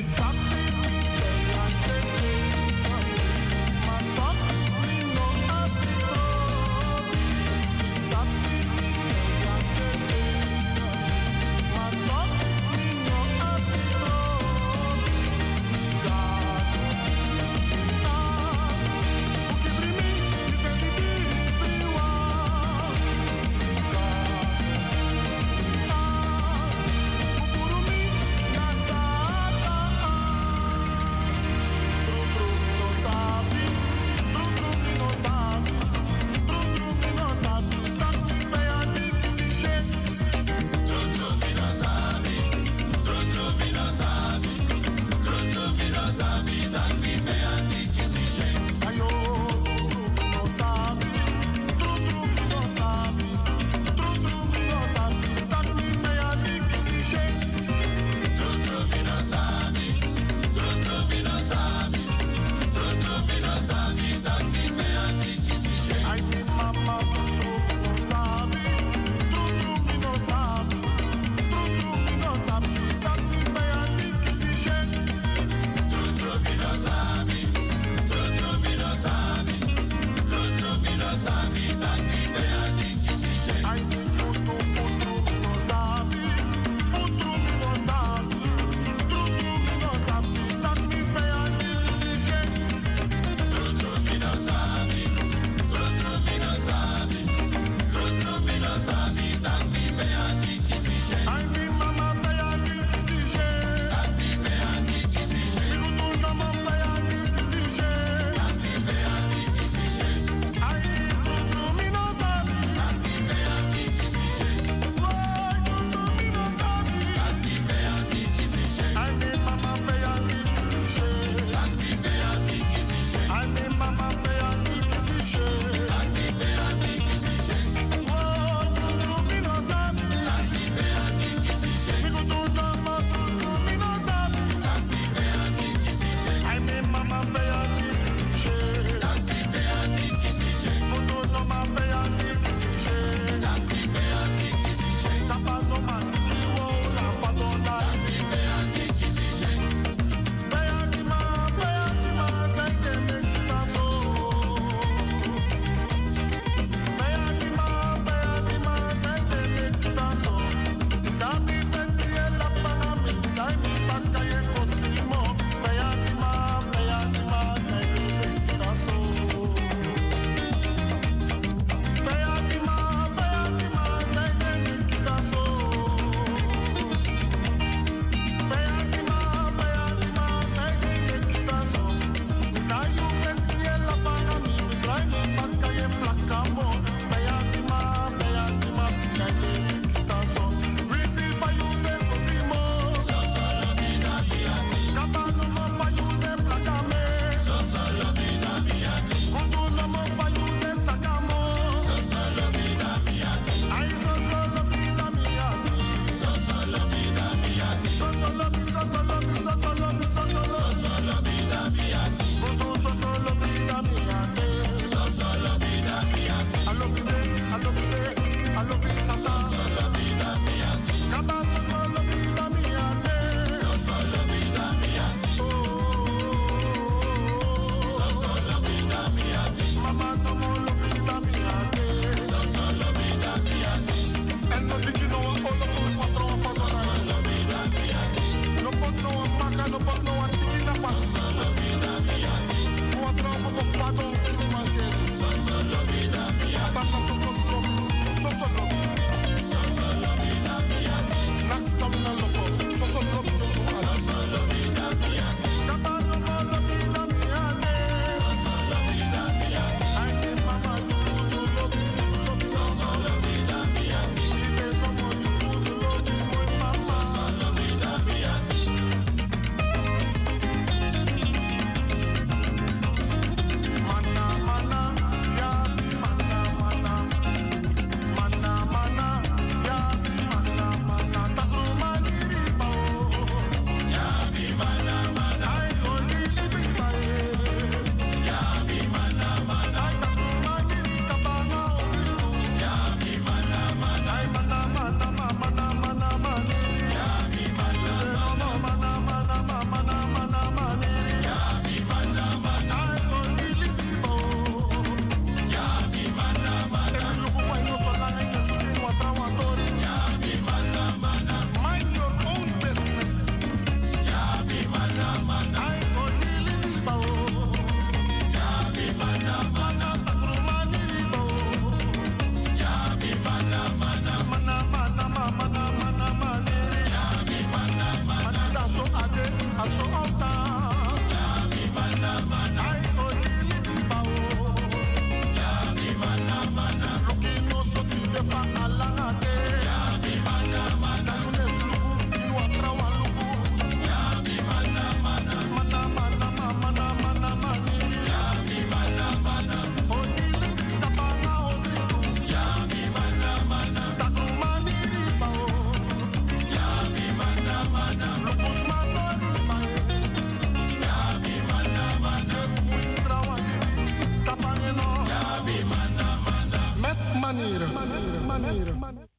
sorry Give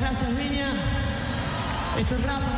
Gracias, Viña. Esto es Ráfaga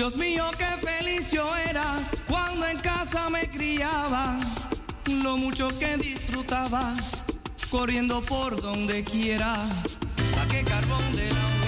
Dios mío, qué feliz yo era cuando en casa me criaba, lo mucho que disfrutaba, corriendo por donde quiera, saqué carbón de la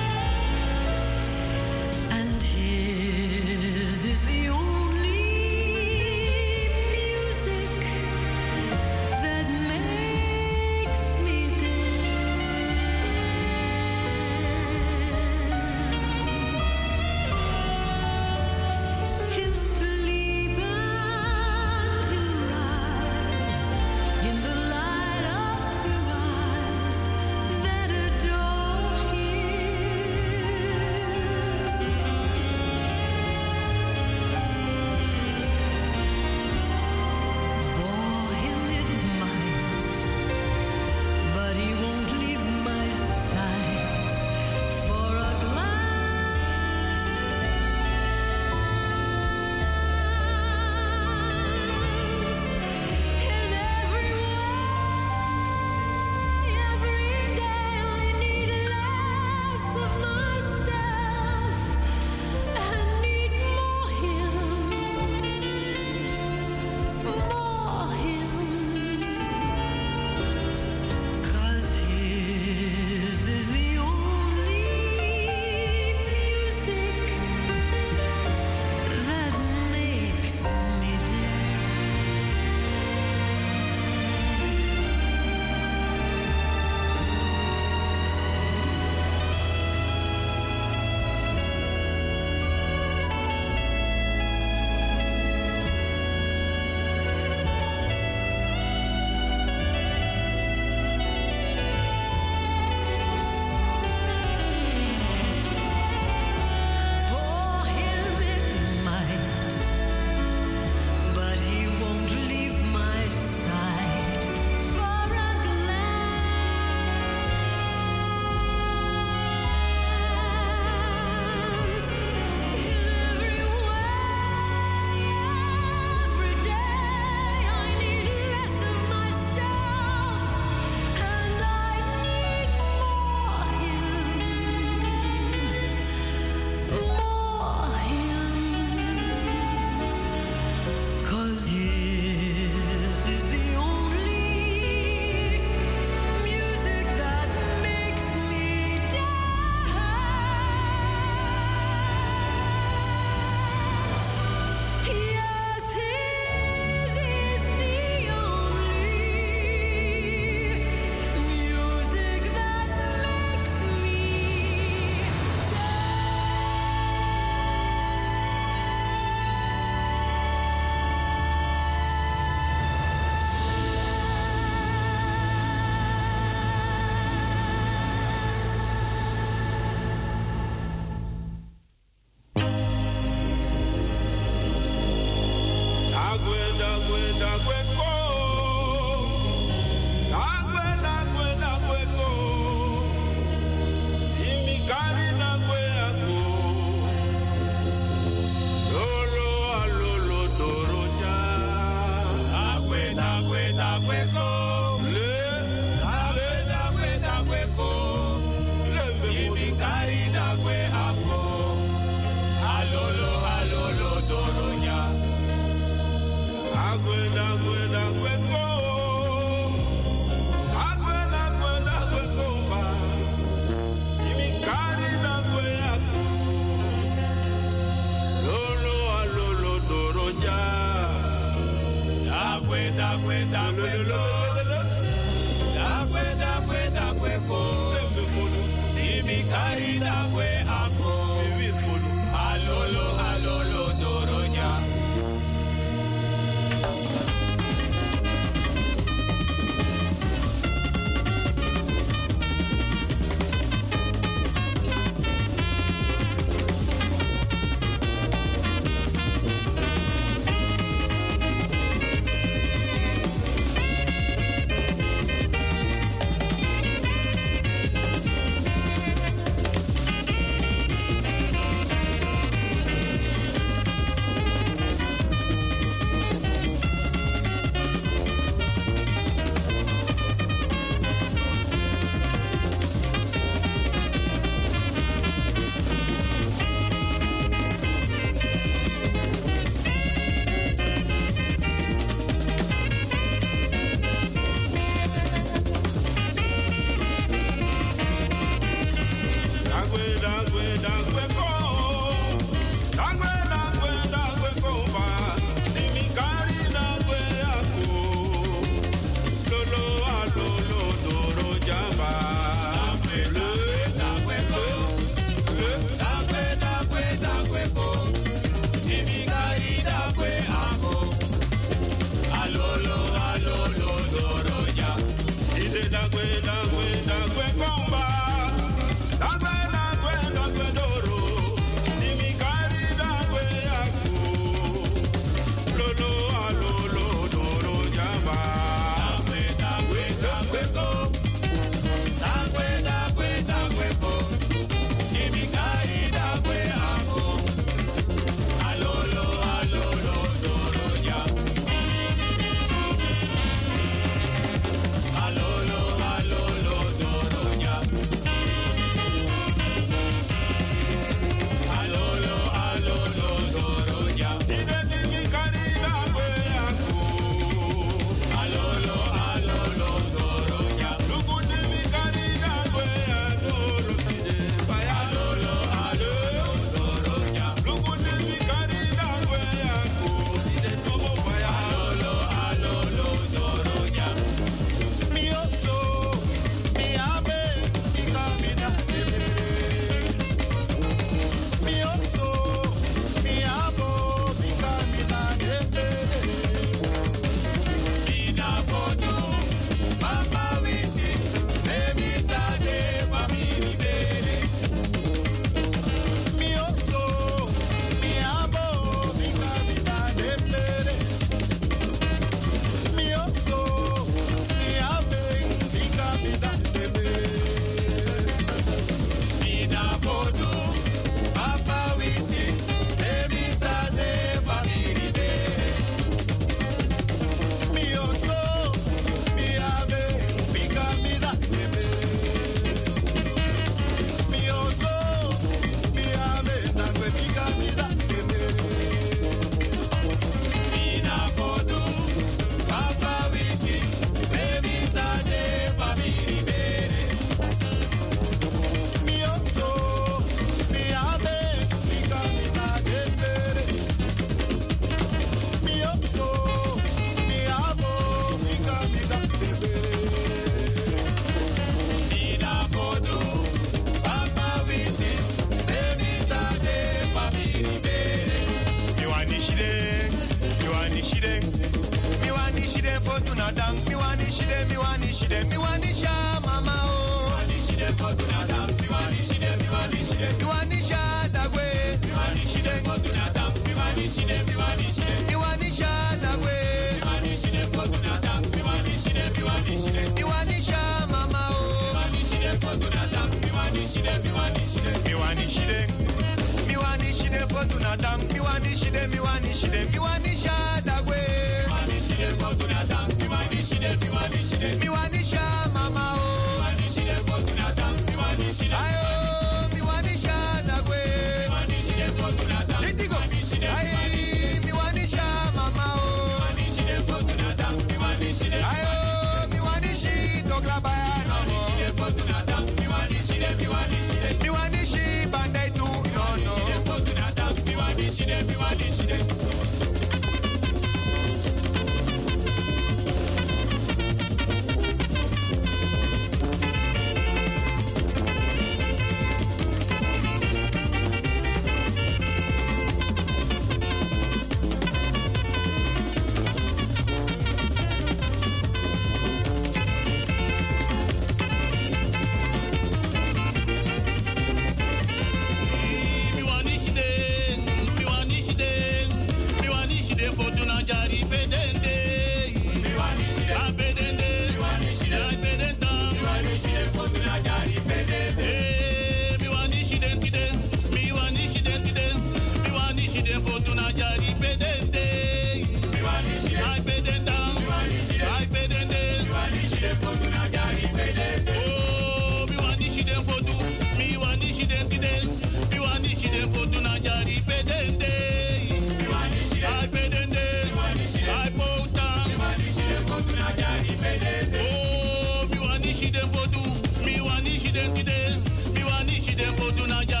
We me them. Me want to see them.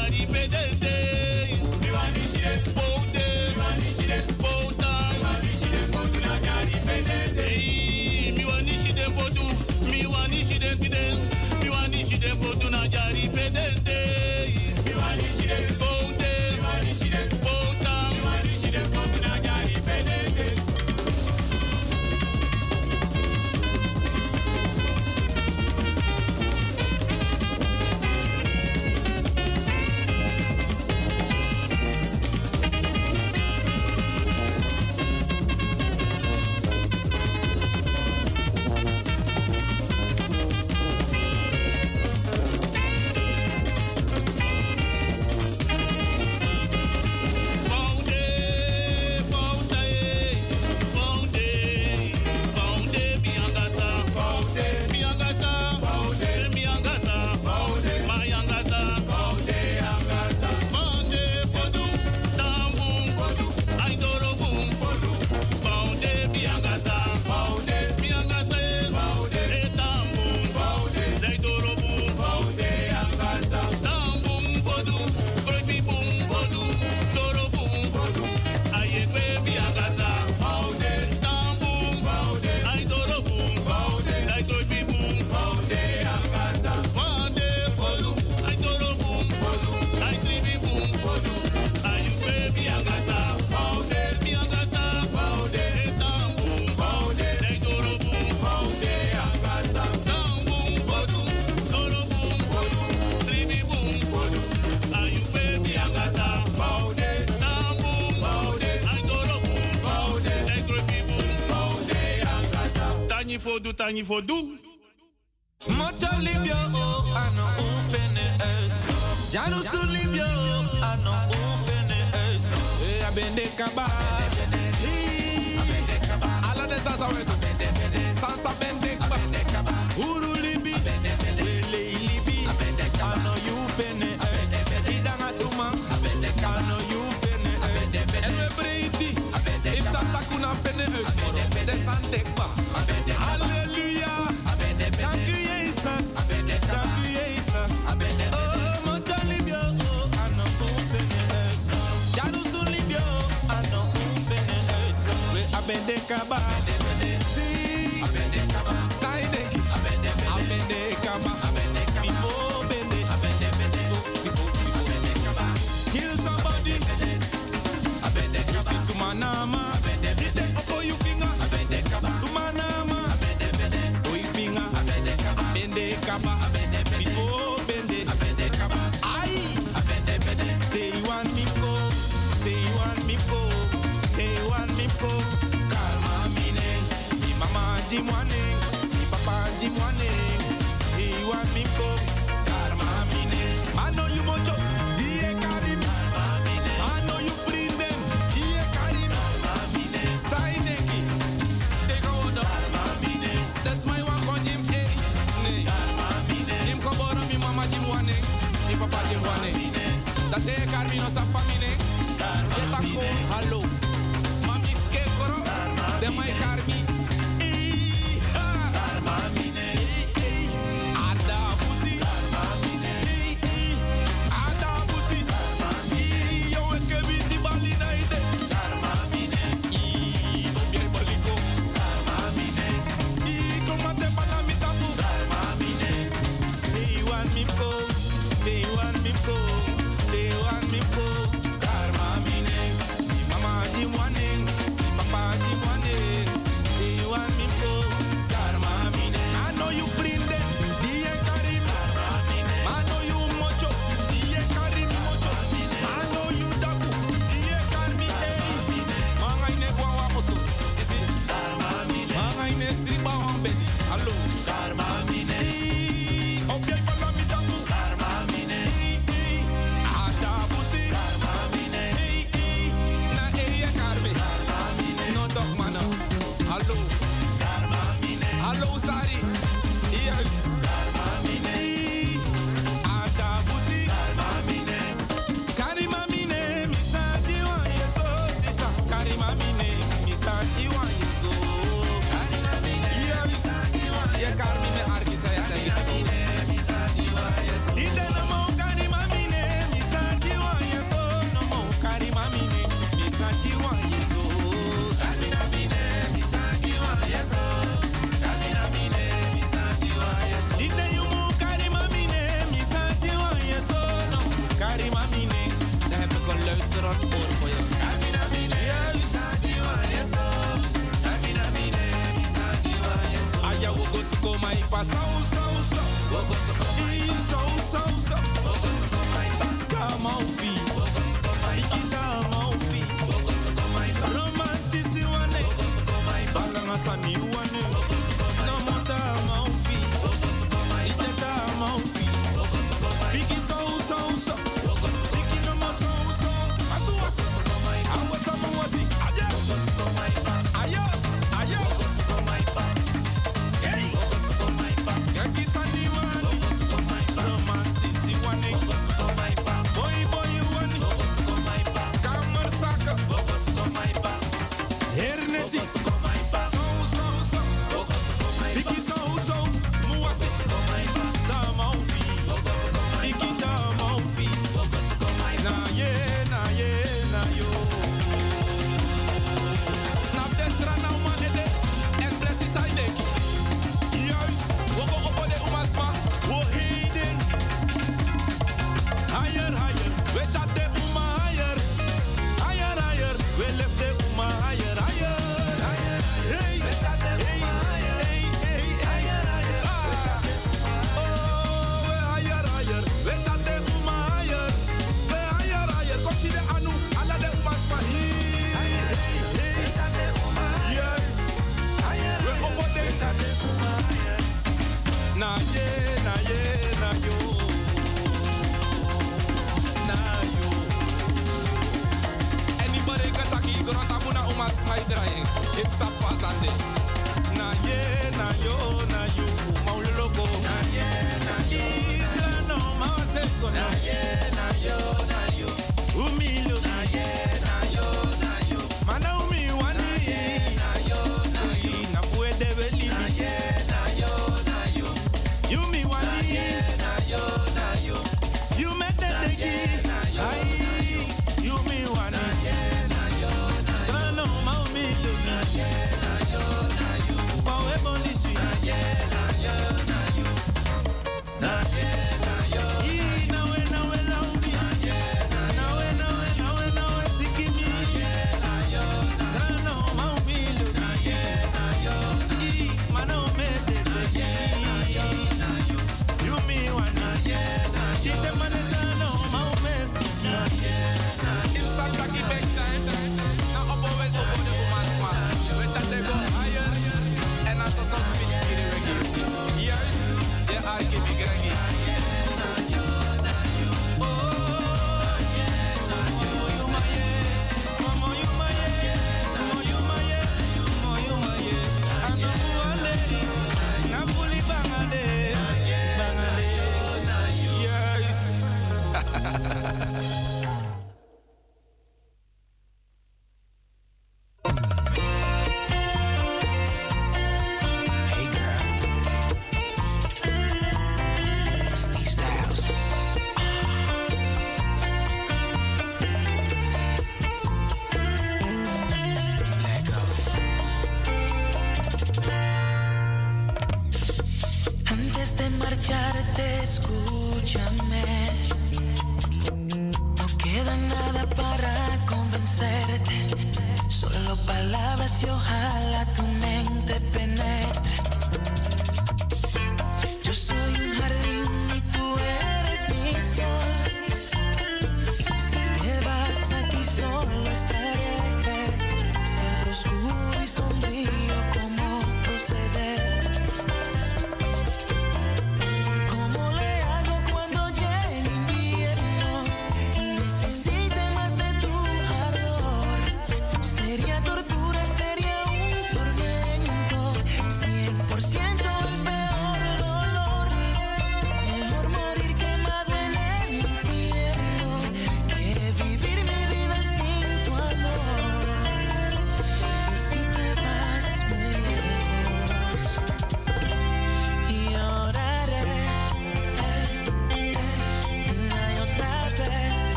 niet voor doen. Mocho libio, ano oh, ufene es. Janusulu. morning, the papa die karma mine. I know you mojo, die you free them, die neki, take a hold That's my one con mi mama jim papa jim. That no sa famine. Je a ko, hallo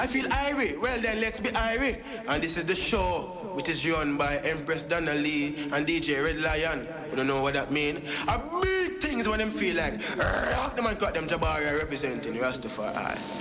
I feel irie. Well then, let's be irie. And this is the show, which is run by Empress Donna Lee and DJ Red Lion. You don't know what that mean? I big things when them feel like rock them and cut them Jabari representing Rastafari.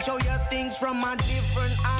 show you things from a different eye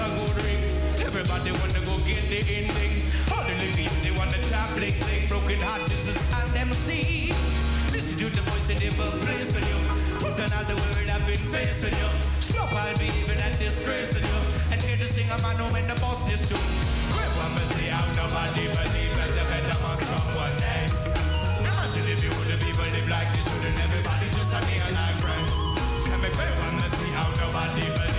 a good ring. Everybody wanna go get the ending. All the living, they wanna chop bling bling. Broken heart, this is all them. Listen to the voice of the place on you. Put another word, I've been facing you. Slop I'll be even at disgrace you. And here to sing a man when the boss is too. Grab one, but see how nobody believe Better, better must come one day. Imagine if you the people live like this, wouldn't everybody just have me alive, friend? Send me favor and see how nobody believe.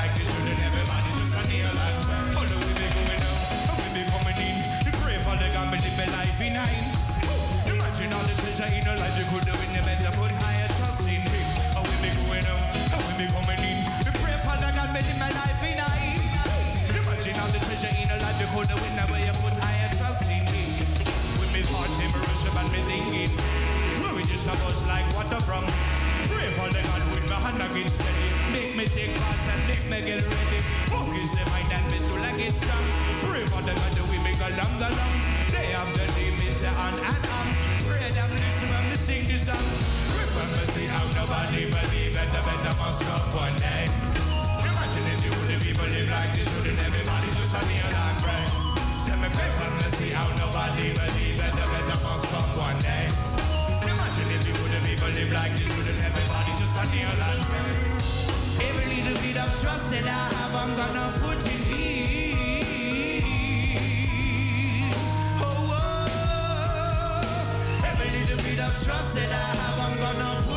like this and everybody just a kneel and All the way be going out, and we be coming in. You pray for the God, but live my life in nine Imagine all the treasure in your life you could do in the better Put higher trust in Him. How we be going out, and we be coming in. We pray for the God, but live my life in nine Imagine all the treasure in your life you could do in the way you put higher trust in Him. With me heart, me worship and me thinking we just a bust like water from. Pray for the God, hand against steady. Make me take fast and make me get ready. Focus the mind and me soul I get strong. Pray for the God that we make a long, a long. Day after day, me say on and on. Pray them listen when me sing this song. For me see how nobody believe better, better must come one day. Imagine if you would people live like this, wouldn't everybody just a kneel and pray? Say me pray for me see how nobody believe better, better must come one day. Like this, everybody just? Every little bit of trust that I have, I'm gonna put in me. Oh, oh. every little bit of trust that I have, I'm gonna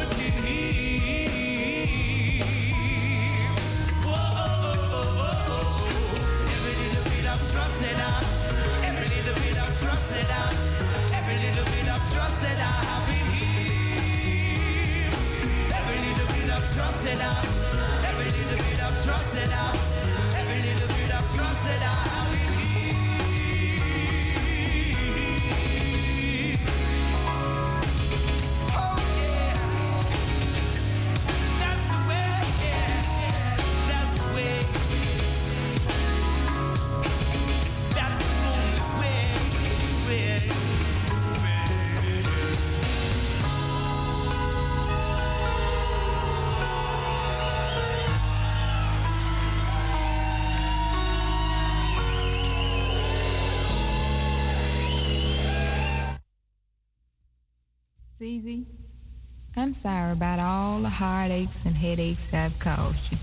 I'm sorry about all the heartaches and headaches I've caused you.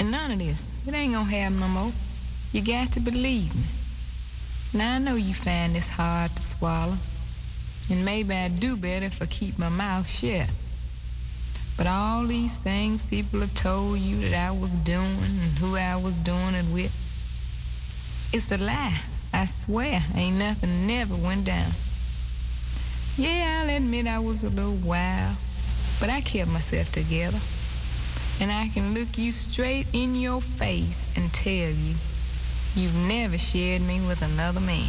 And none of this, it ain't gonna happen no more. You got to believe me. Now I know you find this hard to swallow. And maybe I'd do better if I keep my mouth shut. But all these things people have told you that I was doing and who I was doing it with, it's a lie. I swear, ain't nothing never went down. Yeah, I'll admit I was a little wild, but I kept myself together. And I can look you straight in your face and tell you, you've never shared me with another man.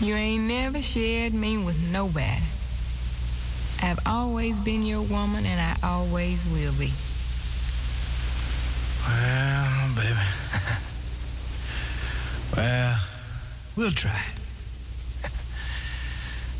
You ain't never shared me with nobody. I've always been your woman and I always will be. Well, baby. well, we'll try.